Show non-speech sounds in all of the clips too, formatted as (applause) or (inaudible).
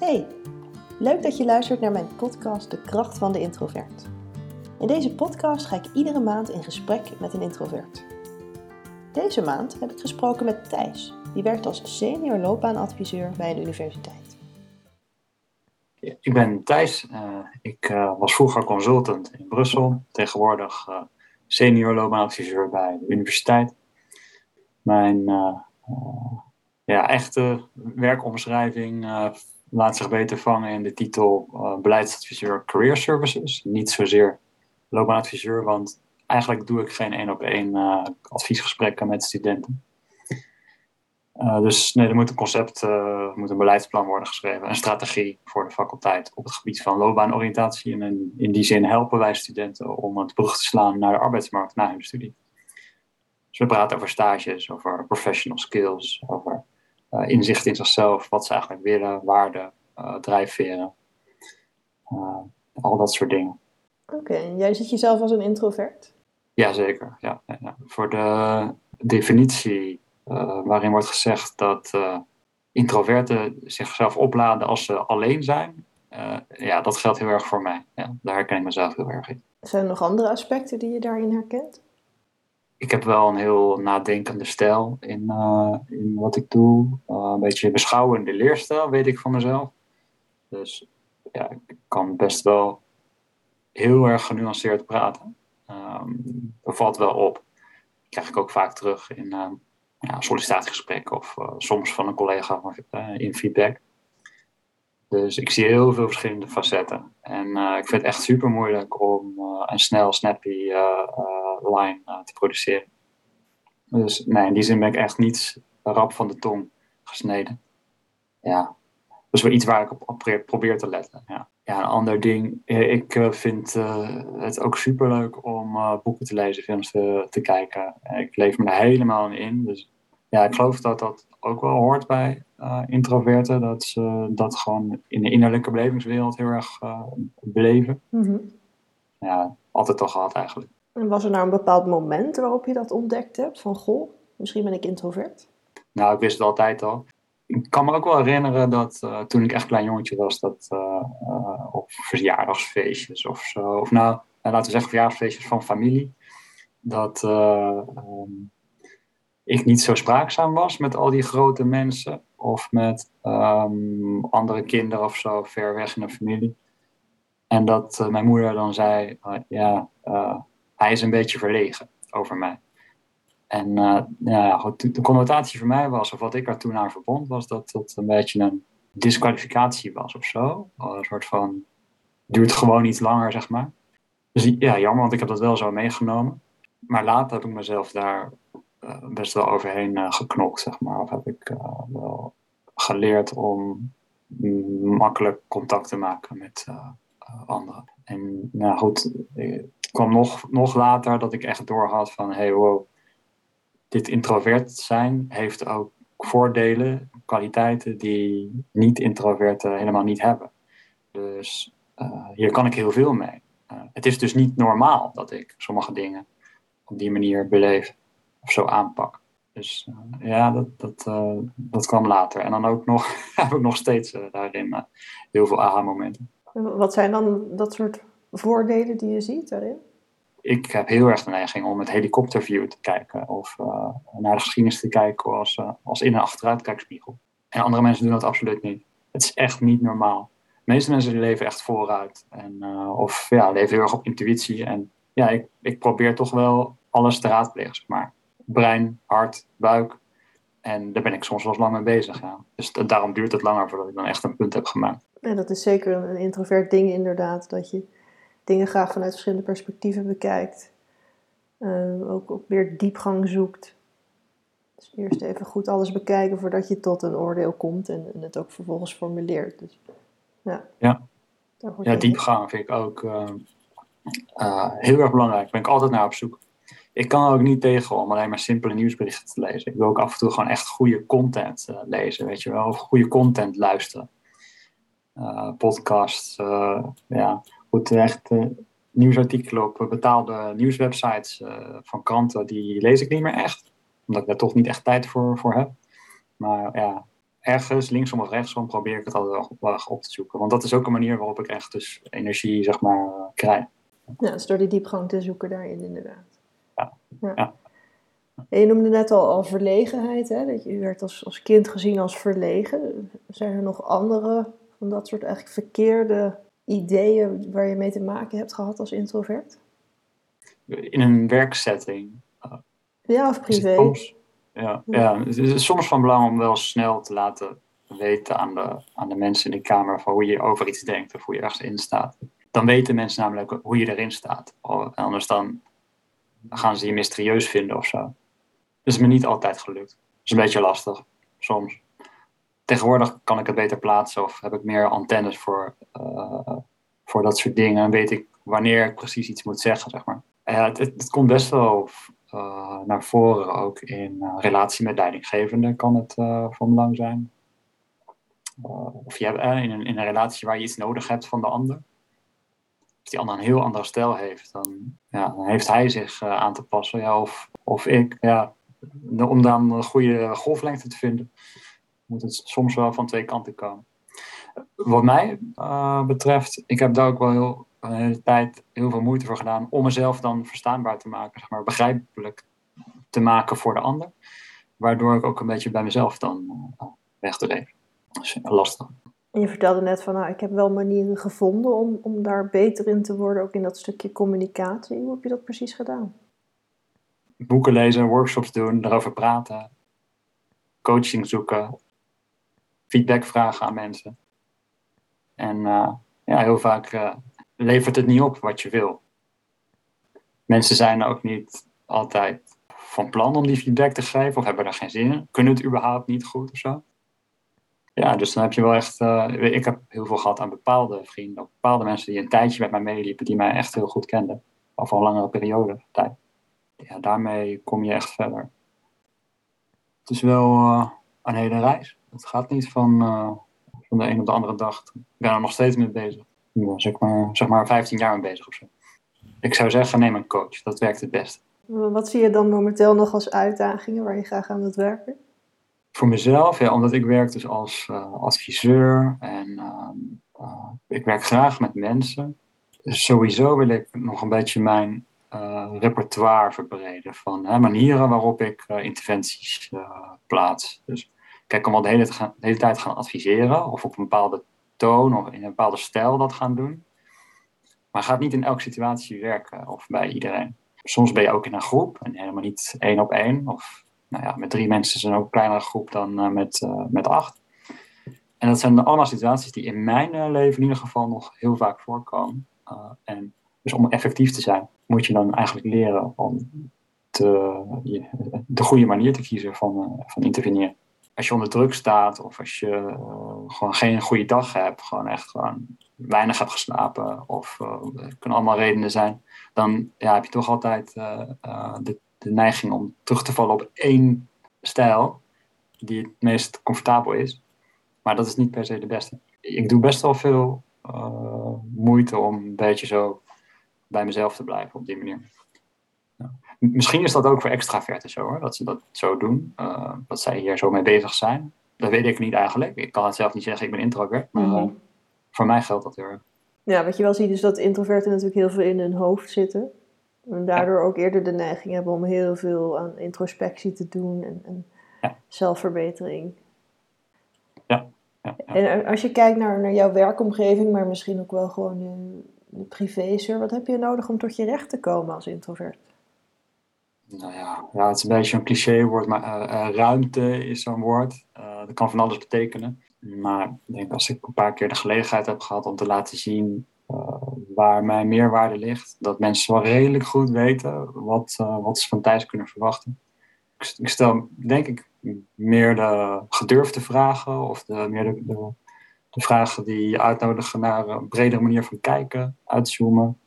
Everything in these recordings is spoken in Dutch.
Hey, leuk dat je luistert naar mijn podcast De Kracht van de Introvert. In deze podcast ga ik iedere maand in gesprek met een introvert. Deze maand heb ik gesproken met Thijs, die werkt als senior loopbaanadviseur bij een universiteit. Ik ben Thijs. Uh, ik uh, was vroeger consultant in Brussel, tegenwoordig uh, senior loopbaanadviseur bij de universiteit. Mijn ja, echte werkomschrijving laat zich beter vangen in de titel uh, beleidsadviseur Career Services. Niet zozeer loopbaanadviseur, want eigenlijk doe ik geen één op één uh, adviesgesprekken met studenten. Uh, dus nee, er moet een concept, er moet een beleidsplan worden geschreven, een strategie voor de faculteit op het gebied van loopbaanoriëntatie. En in, in die zin helpen wij studenten om het brug te slaan naar de arbeidsmarkt na hun studie. Dus we praten over stages, over professional skills, over inzicht in zichzelf, wat ze eigenlijk willen, waarden, uh, drijfveren. Uh, al dat soort dingen. Oké, jij ziet jezelf als een introvert? Jazeker, ja, ja, ja. Voor de definitie waarin wordt gezegd dat introverten zichzelf opladen als ze alleen zijn, ja, dat geldt heel erg voor mij. Ja, daar herken ik mezelf heel erg in. Zijn er nog andere aspecten die je daarin herkent? Ik heb wel een heel nadenkende stijl in, uh, in wat ik doe. Uh, een beetje beschouwende leerstijl, weet ik van mezelf. Dus ja, ik kan best wel heel erg genuanceerd praten. Um, dat valt wel op. Dat krijg ik ook vaak terug in uh, ja, sollicitatiegesprekken of soms van een collega in feedback. Dus ik zie heel veel verschillende facetten. En ik vind het echt super moeilijk om een snel, snappy line uh, te produceren. Dus nee, in die zin ben ik echt niet rap van de tong gesneden. Ja, dat is wel iets waar ik op, probeer te letten. Ja. ja, een ander ding. Ik uh, vind uh, het ook super leuk om uh, boeken te lezen, films te, te kijken. Ik leef me er helemaal in. Dus ja, ik geloof dat dat ook wel hoort bij introverten. Dat ze dat gewoon in de innerlijke belevingswereld heel erg beleven. Mm -hmm. Ja, altijd al gehad eigenlijk. En was er nou een bepaald moment waarop je dat ontdekt hebt? Van goh, misschien ben ik introvert? Nou, ik wist het altijd al. Ik kan me ook wel herinneren dat uh, toen ik echt klein jongetje was, dat uh, uh, op verjaardagsfeestjes of zo, of nou, laten we zeggen verjaardagsfeestjes van familie, dat um, ik niet zo spraakzaam was met al die grote mensen of met um, andere kinderen of zo ver weg in de familie. En dat mijn moeder dan zei, ja, hij is een beetje verlegen over mij. En uh, ja, de connotatie voor mij was, of wat ik er toen aan verbond, was dat het een beetje een disqualificatie was of zo. Een soort van, duurt gewoon iets langer, zeg maar. Dus ja, jammer, want ik heb dat wel zo meegenomen. Maar later heb ik mezelf daar uh, best wel overheen uh, geknokt, zeg maar. Of heb ik wel geleerd om makkelijk contact te maken met anderen. En nou goed, kwam nog, nog later dat ik echt doorhad van, hey wow, dit introvert zijn heeft ook voordelen, kwaliteiten die niet-introverten helemaal niet hebben. Dus uh, hier kan ik heel veel mee. Uh, het is dus niet normaal dat ik sommige dingen op die manier beleef of zo aanpak. Dus uh, ja, dat, dat, dat kwam later. En dan ook nog, (laughs) heb ik nog steeds daarin heel veel aha-momenten. Wat zijn dan dat soort voordelen die je ziet daarin? Ik heb heel erg de neiging om met helikopterview te kijken of uh, naar de geschiedenis te kijken als, uh, als in een achteruitkijkspiegel. En andere mensen doen dat absoluut niet. Het is echt niet normaal. De meeste mensen leven echt vooruit en, uh, of ja, leven heel erg op intuïtie. En ja, ik, ik probeer toch wel alles te raadplegen, zeg maar. Brein, hart, buik. En daar ben ik soms wel eens lang mee bezig. Ja. Dus daarom duurt het langer voordat ik dan echt een punt heb gemaakt. Ja, dat is zeker een introvert ding inderdaad. Dat je dingen graag vanuit verschillende perspectieven bekijkt. Uh, ook, ook weer diepgang zoekt. Dus eerst even goed alles bekijken voordat je tot een oordeel komt en, en het ook vervolgens formuleert. Dus, ja, ja. ja diepgang vind ik ook uh, uh, heel erg belangrijk. Daar ben ik altijd naar op zoek. Ik kan ook niet tegen om alleen maar simpele nieuwsberichten te lezen. Ik wil ook af en toe gewoon echt goede content lezen, weet je wel. Of goede content luisteren. podcasts, ja goed, echt uh, nieuwsartikelen op betaalde nieuwswebsites uh, van kranten, die lees ik niet meer echt. Omdat ik daar toch niet echt tijd voor, voor heb. Maar ja, ergens, linksom of rechtsom, probeer ik het altijd wel op te zoeken. Want dat is ook een manier waarop ik echt dus energie, zeg maar, krijg. Ja, dus door die diepgang te zoeken daarin inderdaad. Ja. ja. En je noemde net al, al verlegenheid, hè? dat je werd als, als kind gezien als verlegen. Zijn er nog andere van dat soort eigenlijk verkeerde ideeën waar je mee te maken hebt gehad als introvert? In een werksetting. Ja, of privé. Soms, ja, ja. het is soms van belang om wel snel te laten weten aan de, aan de mensen in de kamer van hoe je over iets denkt of hoe je ergens in staat. Dan weten mensen namelijk hoe je erin staat. Anders dan gaan ze je mysterieus vinden of zo. Dat is me niet altijd gelukt. Dat is een beetje lastig, soms. Tegenwoordig kan ik het beter plaatsen of heb ik meer antennes voor, uh, voor dat soort dingen. En weet ik wanneer ik precies iets moet zeggen, zeg maar. Het, het, komt best wel uh, naar voren ook in relatie met leidinggevenden kan het van belang zijn. of je hebt in, een, in een relatie waar je iets nodig hebt van de ander als die ander een heel andere stijl heeft, dan, ja, dan heeft hij zich aan te passen. Ja, of, of ik. Ja, om dan een goede golflengte te vinden, moet het soms wel van twee kanten komen. Wat mij uh, betreft, ik heb daar ook wel heel, een hele tijd heel veel moeite voor gedaan om mezelf dan verstaanbaar te maken, zeg maar, begrijpelijk te maken voor de ander. Waardoor ik ook een beetje bij mezelf dan uh, wegdreef. Dat is lastig. En je vertelde net van, nou, ik heb wel manieren gevonden om, om daar beter in te worden, ook in dat stukje communicatie. Hoe heb je dat precies gedaan? Boeken lezen, workshops doen, erover praten, coaching zoeken, feedback vragen aan mensen. En uh, ja, heel vaak uh, levert het niet op wat je wil. Mensen zijn ook niet altijd van plan om die feedback te geven of hebben er geen zin in. Kunnen het überhaupt niet goed of zo. Ja, dus dan heb je wel echt. Uh, ik heb heel veel gehad aan bepaalde vrienden, bepaalde mensen die een tijdje met mij meeliepen, die mij echt heel goed kenden. Of een langere periode tijd. Ja, daarmee kom je echt verder. Het is wel een hele reis. Het gaat niet van, uh, van de een op de andere dag. Ik ben er nog steeds mee bezig. Ja, zeg, maar, zeg maar 15 jaar mee bezig of zo. Ik zou zeggen, neem een coach. Dat werkt het best. Wat zie je dan momenteel nog als uitdagingen waar je graag aan wilt werken? voor mezelf, ja, omdat ik werk dus als uh, adviseur en uh, ik werk graag met mensen. Dus sowieso wil ik nog een beetje mijn uh, repertoire verbreden van hè, manieren waarop ik interventies plaats. Dus kijk, om al de hele, de hele tijd gaan adviseren of op een bepaalde toon of in een bepaalde stijl dat gaan doen. Maar gaat niet in elke situatie werken of bij iedereen. Soms ben je ook in een groep en helemaal niet één op één of nou ja, met drie mensen is een ook kleinere groep dan uh, met, uh, met acht. En dat zijn allemaal situaties die in mijn uh, leven in ieder geval nog heel vaak voorkomen. en dus om effectief te zijn, moet je dan eigenlijk leren om te, de goede manier te kiezen van, van interveneren. Als je onder druk staat of als je gewoon geen goede dag hebt, gewoon echt gewoon weinig hebt geslapen of er kunnen allemaal redenen zijn, dan ja, heb je toch altijd de de neiging om terug te vallen op één stijl die het meest comfortabel is. Maar dat is niet per se de beste. Ik doe best wel veel uh, moeite om een beetje zo bij mezelf te blijven op die manier. Misschien is dat ook voor extraverten zo hoor, dat ze dat zo doen. Uh, dat zij hier zo mee bezig zijn. Dat weet ik niet eigenlijk. Ik kan het zelf niet zeggen, ik ben introvert. Maar mm -hmm. voor mij geldt dat heel erg. Ja, wat je wel ziet is dat introverten natuurlijk heel veel in hun hoofd zitten. En daardoor ook eerder de neiging hebben om heel veel aan introspectie te doen en, en ja. zelfverbetering. Ja. ja. En als je kijkt naar, naar jouw werkomgeving, maar misschien ook wel gewoon de, de privé wat heb je nodig om tot je recht te komen als introvert? Nou ja, ja het is een beetje een clichéwoord, maar uh, uh, ruimte is zo'n woord. Uh, dat kan van alles betekenen. Maar ik denk als ik een paar keer de gelegenheid heb gehad om te laten zien waar mijn meerwaarde ligt. Dat mensen wel redelijk goed weten wat, wat ze van Thijs kunnen verwachten. Ik, stel denk ik meer de gedurfde vragen of de, meer de, de, vragen die uitnodigen naar een bredere manier van kijken, uitzoomen.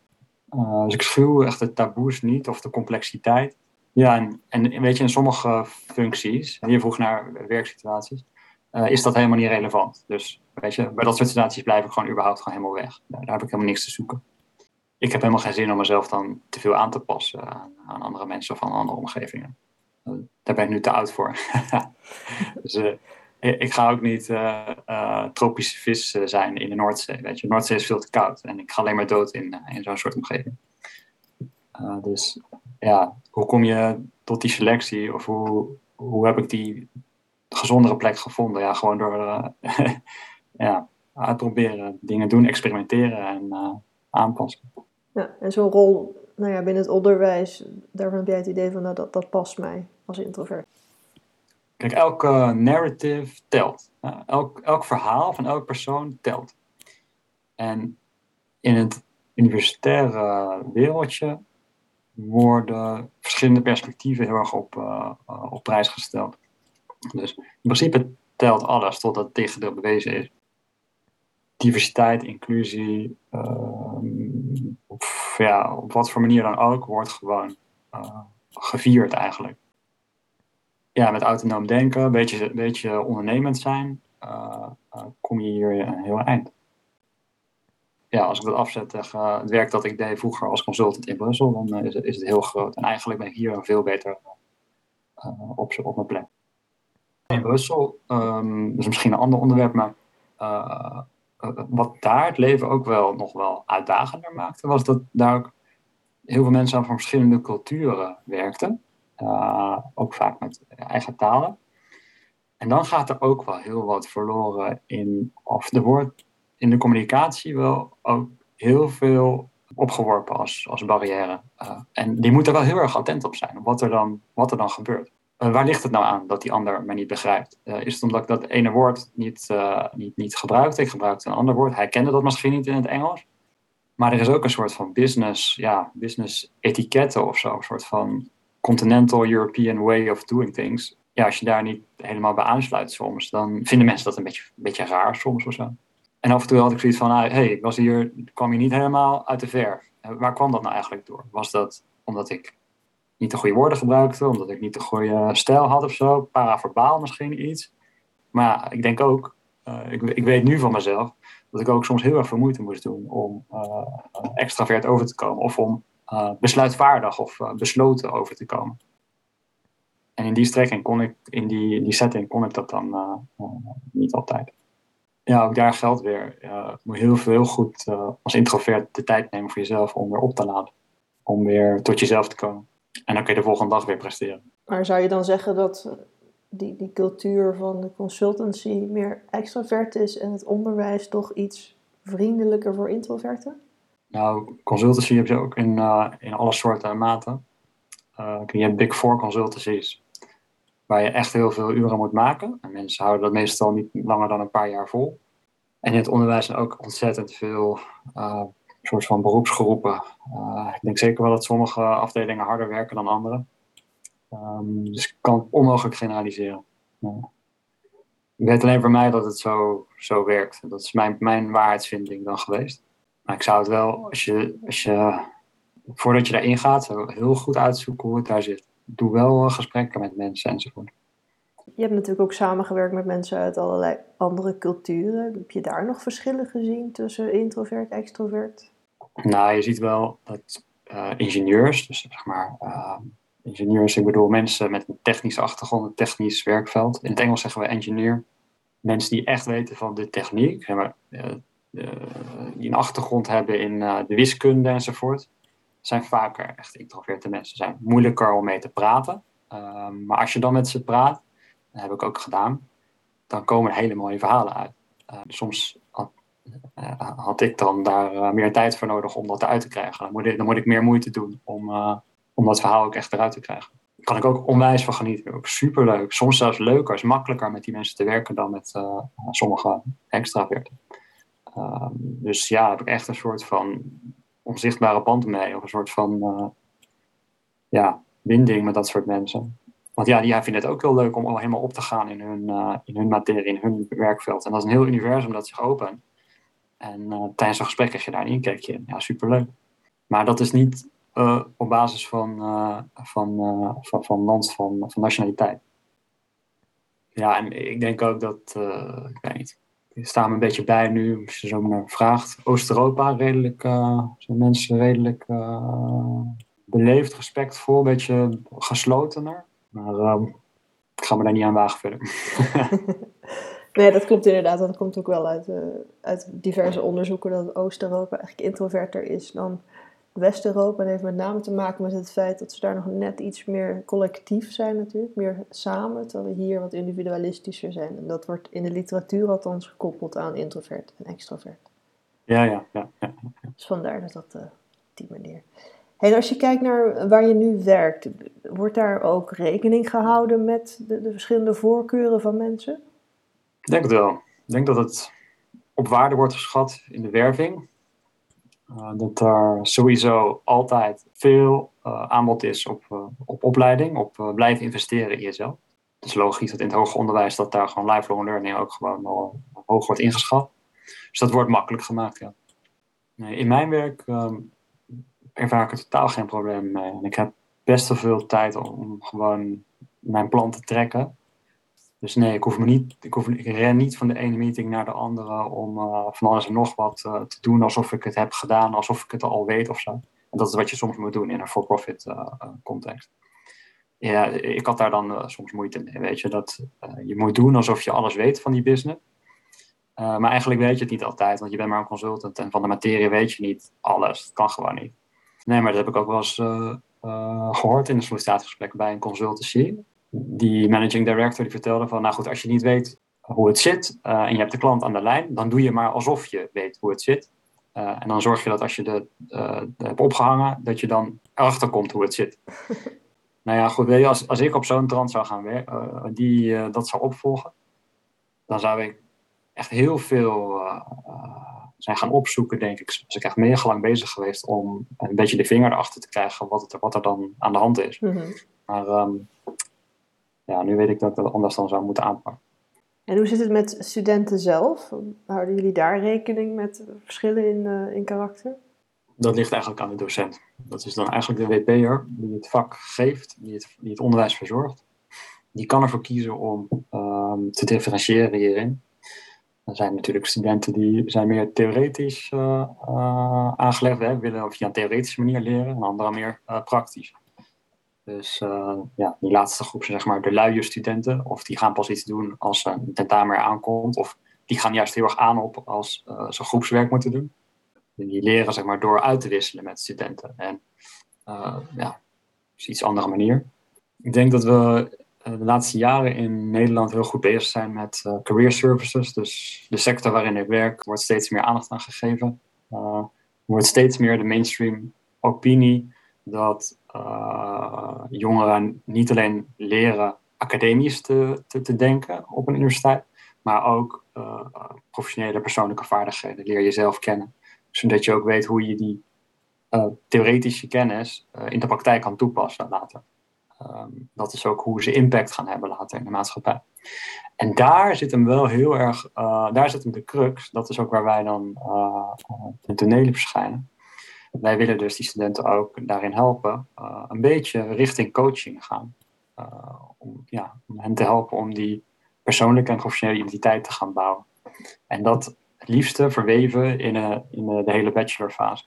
Dus ik schuw echt de taboes niet of de complexiteit. Ja, en, weet je, in sommige functies, je vroeg naar werksituaties, uh, is dat helemaal niet relevant. Dus weet je, bij dat soort situaties blijf ik gewoon überhaupt gewoon helemaal weg. Daar, heb ik helemaal niks te zoeken. Ik heb helemaal geen zin om mezelf dan te veel aan te passen aan, andere mensen of aan andere omgevingen. Uh, daar ben ik nu te oud voor. (laughs) dus uh, ik ga ook niet tropische vis zijn in de Noordzee. Weet je, Noordzee is veel te koud en ik ga alleen maar dood in, in zo'n soort omgeving. dus ja, hoe kom je tot die selectie of hoe, hoe heb ik die gezondere plek gevonden? Ja, gewoon door (laughs) ja, uitproberen, dingen doen, experimenteren en aanpassen. Ja, en zo'n rol nou ja, binnen het onderwijs, daarvan heb jij het idee van nou, dat, dat past mij als introvert. Kijk, elke narrative telt. Elk, elk verhaal van elke persoon telt. En in het universitaire wereldje worden verschillende perspectieven heel erg op, uh, op prijs gesteld. Dus in principe telt alles totdat het tegendeel bewezen is. Diversiteit, inclusie, uh, ja, op wat voor manier dan ook, wordt gewoon uh, gevierd eigenlijk. Ja, met autonoom denken, een beetje, beetje ondernemend zijn, kom je hier een heel eind. Ja, als ik dat afzet tegen het werk dat ik deed vroeger als consultant in Brussel, dan is het, is het heel groot. En eigenlijk ben ik hier veel beter op, op mijn plek. In Brussel, um, dat is misschien een ander onderwerp, maar wat daar het leven ook wel nog wel uitdagender maakte, was dat daar ook heel veel mensen van verschillende culturen werkten. Ook vaak met eigen talen. En dan gaat er ook wel heel wat verloren in, of er wordt in de communicatie wel ook heel veel opgeworpen als, als barrière. Uh, en die moet er wel heel erg attent op zijn, op wat er dan, wat er dan gebeurt. Uh, waar ligt het nou aan dat die ander me niet begrijpt? Uh, is het omdat ik dat ene woord niet, niet, niet gebruikte? Ik gebruikte een ander woord. Hij kende dat misschien niet in het Engels. Maar er is ook een soort van business, ja, business etiketten of zo. Een soort van continental European way of doing things. Ja, als je daar niet helemaal bij aansluit soms, dan vinden mensen dat een beetje, een beetje raar soms of zo. En af en toe had ik zoiets van, hé, ah, hey, ik was hier, kwam hier niet helemaal uit de verf. Waar kwam dat nou eigenlijk door? Was dat omdat ik niet de goede woorden gebruikte, omdat ik niet de goede stijl had of zo, paraverbaal misschien iets. Maar ik denk ook, uh, ik, ik weet nu van mezelf, dat ik ook soms heel erg veel moeite moest doen om uh, extravert over te komen of om besluitvaardig of besloten over te komen. En in die strekking kon ik, in die, die setting kon ik dat dan niet altijd. Ja, ook daar geldt weer, je moet heel veel goed als introvert de tijd nemen voor jezelf om weer op te laden. Om weer tot jezelf te komen. En dan kun je de volgende dag weer presteren. Maar zou je dan zeggen dat die, die cultuur van de consultancy meer extrovert is en het onderwijs toch iets vriendelijker voor introverten? Nou, consultancy heb je ook in, uh, in alle soorten en maten. Uh, je hebt Big Four consultancies, waar je echt heel veel uren moet maken. En mensen houden dat meestal niet langer dan een paar jaar vol. En in het onderwijs zijn ook ontzettend veel uh, soort van beroepsgroepen. ik denk zeker wel dat sommige afdelingen harder werken dan andere. Um, dus ik kan het onmogelijk generaliseren. Ik weet alleen voor mij dat het zo, zo werkt. Dat is mijn, mijn waarheidsvinding dan geweest. Maar ik zou het wel, als je, als je voordat je daarin gaat, heel goed uitzoeken hoe het daar zit. Doe wel gesprekken met mensen enzovoort. Je hebt natuurlijk ook samengewerkt met mensen uit allerlei andere culturen. Heb je daar nog verschillen gezien tussen introvert en extrovert? Nou, je ziet wel dat uh, ingenieurs, dus zeg maar uh, ingenieurs, ik bedoel mensen met een technische achtergrond, een technisch werkveld. In het Engels zeggen we engineer. Mensen die echt weten van de techniek, uh, die een achtergrond hebben in de wiskunde enzovoort, zijn vaker echt introverte mensen. Zijn moeilijker om mee te praten. Um, maar als je dan met ze praat, dat heb ik ook gedaan, dan komen hele mooie verhalen uit. Uh, soms had, had, ik dan daar meer tijd voor nodig om dat eruit te krijgen. Dan moet ik, dan moet ik meer moeite doen om om dat verhaal ook echt eruit te krijgen. Daar kan ik ook onwijs van genieten. Ook superleuk. Soms zelfs leuker, is makkelijker met die mensen te werken dan met sommige extraverten. Uh, dus ja, heb ik echt een soort van onzichtbare band mee. Of een soort van uh, ja, binding met dat soort mensen. Want ja, die vinden het ook heel leuk om al helemaal op te gaan in hun, uh, in hun materie, in hun werkveld. En dat is een heel universum dat zich opent. En tijdens een gesprek krijg je daar een inkijkje in. Ja, superleuk. Maar dat is niet op basis van, van, van, van land, van, van nationaliteit. Ja, en ik denk ook dat, ik weet niet, ik sta me een beetje bij nu, als je zo maar vraagt. Oost-Europa, redelijk, zijn mensen redelijk beleefd, respectvol, een beetje geslotener. Maar ik ga me daar niet aan wagen verder. (laughs) Nee, dat klopt inderdaad. Dat komt ook wel uit, uh, uit diverse onderzoeken dat Oost-Europa eigenlijk introverter is dan West-Europa. En heeft met name te maken met het feit dat ze daar nog net iets meer collectief zijn natuurlijk. Meer samen, terwijl we hier wat individualistischer zijn. En dat wordt in de literatuur althans gekoppeld aan introvert en extrovert. Ja, ja, ja. ja. Dus vandaar dat dat uh, op die manier. En als je kijkt naar waar je nu werkt, wordt daar ook rekening gehouden met de, de verschillende voorkeuren van mensen? Ik denk het wel. Ik denk dat het op waarde wordt geschat in de werving. Uh, dat er sowieso altijd veel uh, aanbod is op, uh, op opleiding, op blijven investeren in jezelf. Het is logisch dat in het hoger onderwijs dat daar gewoon lifelong learning ook gewoon hoog wordt ingeschat. Dus dat wordt makkelijk gemaakt, ja. In mijn werk um, ervaar ik er totaal geen probleem mee. En ik heb best wel veel tijd om gewoon mijn plan te trekken. Dus nee, ik, hoef me niet, ik, hoef, ik ren niet van de ene meeting naar de andere om uh, van alles en nog wat uh, te doen alsof ik het heb gedaan, alsof ik het al weet of zo. En dat is wat je soms moet doen in een for-profit uh, context. Ja, ik had daar dan soms moeite mee, weet je. Dat je moet doen alsof je alles weet van die business. maar eigenlijk weet je het niet altijd, want je bent maar een consultant en van de materie weet je niet alles. Dat kan gewoon niet. Nee, maar dat heb ik ook wel eens gehoord in een sollicitatiegesprek bij een consultancy die managing director die vertelde van, nou goed, als je niet weet hoe het zit uh, en je hebt de klant aan de lijn, dan doe je maar alsof je weet hoe het zit. Uh, en dan zorg je dat als je de, uh, de hebt opgehangen, dat je dan erachter komt hoe het zit. (laughs) nou ja, goed, weet je, als, als ik op zo'n trant zou gaan werken, die dat zou opvolgen, dan zou ik echt heel veel zijn gaan opzoeken, denk ik. Dus ik echt mega lang bezig geweest om een beetje de vinger erachter te krijgen wat, het, wat er dan aan de hand is. Mm -hmm. Maar um, ja, nu weet ik dat ik dat anders dan zou moeten aanpakken. En hoe zit het met studenten zelf? Houden jullie daar rekening met verschillen in, uh, in karakter? Dat ligt eigenlijk aan de docent. Dat is dan eigenlijk de WP'er die het vak geeft, die het, die het onderwijs verzorgt. Die kan ervoor kiezen om um, te differentiëren hierin. Er zijn natuurlijk studenten die zijn meer theoretisch uh, uh, aangelegd, hè, willen via een theoretische manier leren, en anderen meer praktisch. Dus uh, ja, die laatste groep zeg maar de luie studenten. Of die gaan pas iets doen als een tentamen aankomt. Of die gaan juist heel erg aan op als uh, ze groepswerk moeten doen. En die leren zeg maar door uit te wisselen met studenten. En uh, ja, is iets andere manier. Ik denk dat we de laatste jaren in Nederland heel goed bezig zijn met career services. Dus de sector waarin ik werk wordt steeds meer aandacht aan gegeven. wordt steeds meer de mainstream opinie dat uh, jongeren niet alleen leren academisch te, te, denken op een universiteit, maar ook uh, professionele persoonlijke vaardigheden leer jezelf kennen. Zodat je ook weet hoe je die uh, theoretische kennis in de praktijk kan toepassen later. Um, dat is ook hoe ze impact gaan hebben later in de maatschappij. En daar zit hem wel heel erg, daar zit hem de crux. Dat is ook waar wij dan in tonelen verschijnen wij willen dus die studenten ook daarin helpen, uh, een beetje richting coaching gaan. Uh, om, ja, hen te helpen om die persoonlijke en professionele identiteit te gaan bouwen. En dat het liefste verweven in, een, in de hele bachelorfase.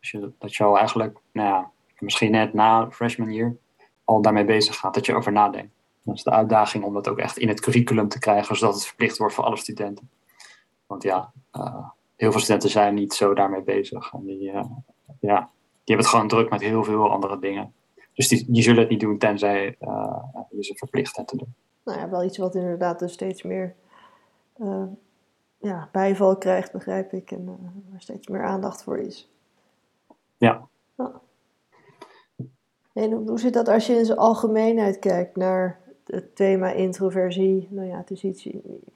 Dus dat je al eigenlijk, nou ja, misschien net na freshman year, al daarmee bezig gaat, dat je over nadenkt. Dat is de uitdaging om dat ook echt in het curriculum te krijgen, zodat het verplicht wordt voor alle studenten. Want ja, heel veel studenten zijn niet zo daarmee bezig. En die, uh, ja, die hebben het gewoon druk met heel veel andere dingen. Dus die, die zullen het niet doen tenzij uh, je ze verplicht hebt te doen. Nou ja, wel iets wat inderdaad dus steeds meer uh, ja, bijval krijgt, begrijp ik. En waar steeds meer aandacht voor is. Ja. En hoe zit dat als je in zijn algemeenheid kijkt naar het thema introversie. Nou ja, het is iets,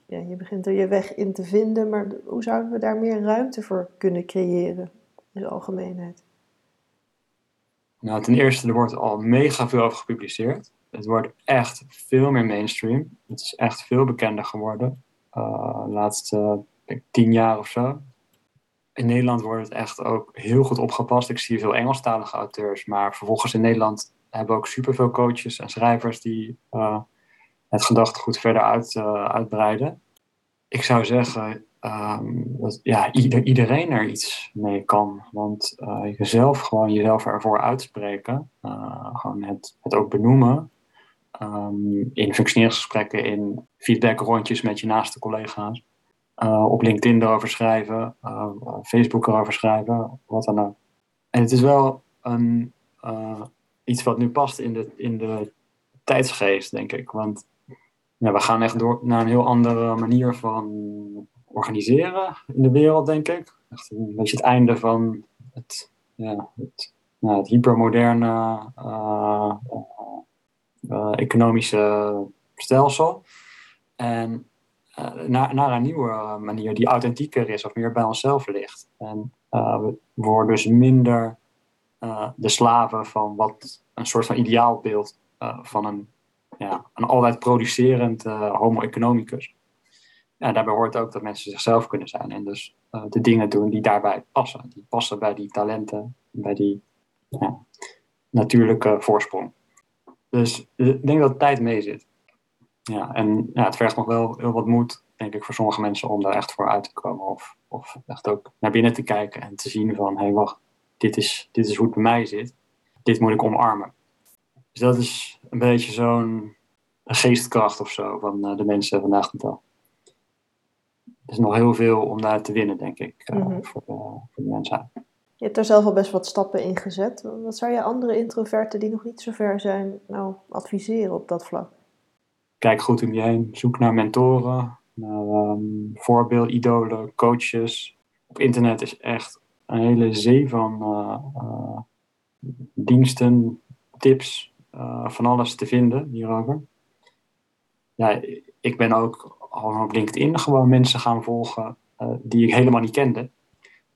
je begint er je weg in te vinden, maar hoe zouden we daar meer ruimte voor kunnen creëren in de algemeenheid? Nou, ten eerste, er wordt al mega veel over gepubliceerd. Het wordt echt veel meer mainstream. Het is echt veel bekender geworden. Uh, de laatste tien jaar of zo. In Nederland wordt het echt ook heel goed opgepast. Ik zie veel Engelstalige auteurs, maar vervolgens in Nederland hebben ook superveel coaches en schrijvers die uh, het gedachtegoed verder uit, uh, uitbreiden. Ik zou zeggen um, dat ja, ieder, iedereen er iets mee kan. Want uh, jezelf gewoon jezelf ervoor uitspreken, gewoon het, het ook benoemen, ehm, in functioneringsgesprekken, in feedbackrondjes met je naaste collega's. Op LinkedIn erover schrijven, Facebook erover schrijven, wat dan ook. En het is wel een, iets wat nu past in de, in de tijdsgeest, denk ik. Want ja, we gaan echt door naar een heel andere manier van organiseren in de wereld, denk ik. Echt een beetje het einde van het, ja, het, nou, het hypermoderne uh, uh, economische stelsel. En naar, naar een nieuwe manier die authentieker is of meer bij onszelf ligt. En we worden dus minder de slaven van wat een soort van ideaalbeeld van een, ja, een altijd producerend homo economicus ja, daarbij hoort ook dat mensen zichzelf kunnen zijn en dus uh, de dingen doen die daarbij passen. Die passen bij die talenten, bij die natuurlijke voorsprong. Dus ik denk dat tijd mee zit. Ja, en ja, het vergt nog wel heel wat moed, denk ik, voor sommige mensen om daar echt voor uit te komen. Of, of echt ook naar binnen te kijken en te zien van, hé hey, wacht, dit is, dit is hoe het bij mij zit. Dit moet ik omarmen. Dus dat is een beetje zo'n geestkracht of zo van uh, de mensen vandaag de dag is nog heel veel om daar te winnen, denk ik, uh, mm-hmm. voor, de, voor de mensen. Je hebt daar zelf al best wat stappen in gezet. Wat zou je andere introverten die nog niet zo ver zijn, nou adviseren op dat vlak? Kijk goed om je heen. Zoek naar mentoren, naar um, voorbeeldidolen, coaches. Op internet is echt een hele zee van uh, uh, diensten, tips, uh, van alles te vinden hierover. Ja, ik ben ook al op LinkedIn gewoon mensen gaan volgen die ik helemaal niet kende.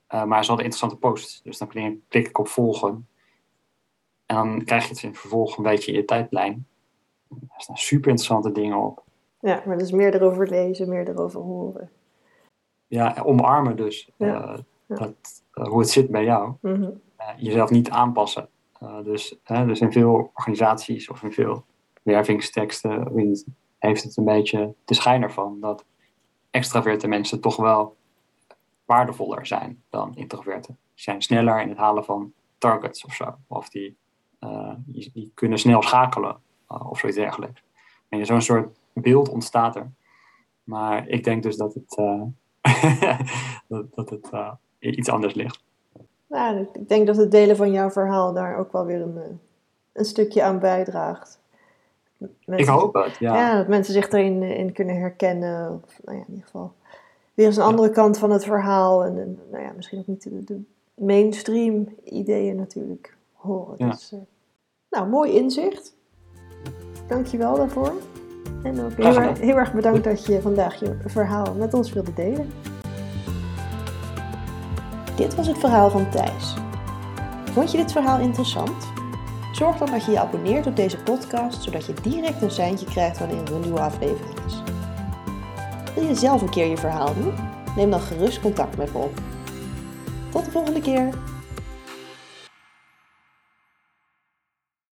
Maar ze hadden interessante posts. Dus dan klik ik op volgen. En dan krijg je het in vervolg een beetje in je tijdlijn. Er staan super interessante dingen op. Ja, maar dus meer erover lezen, meer erover horen. Ja, omarmen dus. Ja. Uh, dat, hoe het zit bij jou. Mm -hmm. jezelf niet aanpassen. dus, dus in veel organisaties of in veel wervingsteksten, heeft het een beetje de schijn ervan dat extraverte mensen toch wel waardevoller zijn dan introverten. Die zijn sneller in het halen van targets of zo. Of die, uh, die, die, kunnen snel schakelen uh, of zoiets dergelijks. En zo'n soort beeld ontstaat er. Maar ik denk dus dat het, uh, (laughs) dat, dat, het iets anders ligt. Nou, ik denk dat het delen van jouw verhaal daar ook wel weer een, een stukje aan bijdraagt. Mensen, ik hoop het, ja. ja. dat mensen zich erin in kunnen herkennen. Of, nou ja, in ieder geval weer eens een andere kant van het verhaal. En, en nou ja, misschien ook niet de, de mainstream ideeën natuurlijk horen. Ja. Dus, uh, nou, mooi inzicht. Dankjewel daarvoor. En ook heel erg bedankt dat je vandaag je verhaal met ons wilde delen. Dit was het verhaal van Thijs. Vond je dit verhaal interessant? Zorg dan dat je je abonneert op deze podcast, zodat je direct een seintje krijgt wanneer er een nieuwe aflevering is. Wil je zelf een keer je verhaal doen? Neem dan gerust contact met me op. Tot de volgende keer!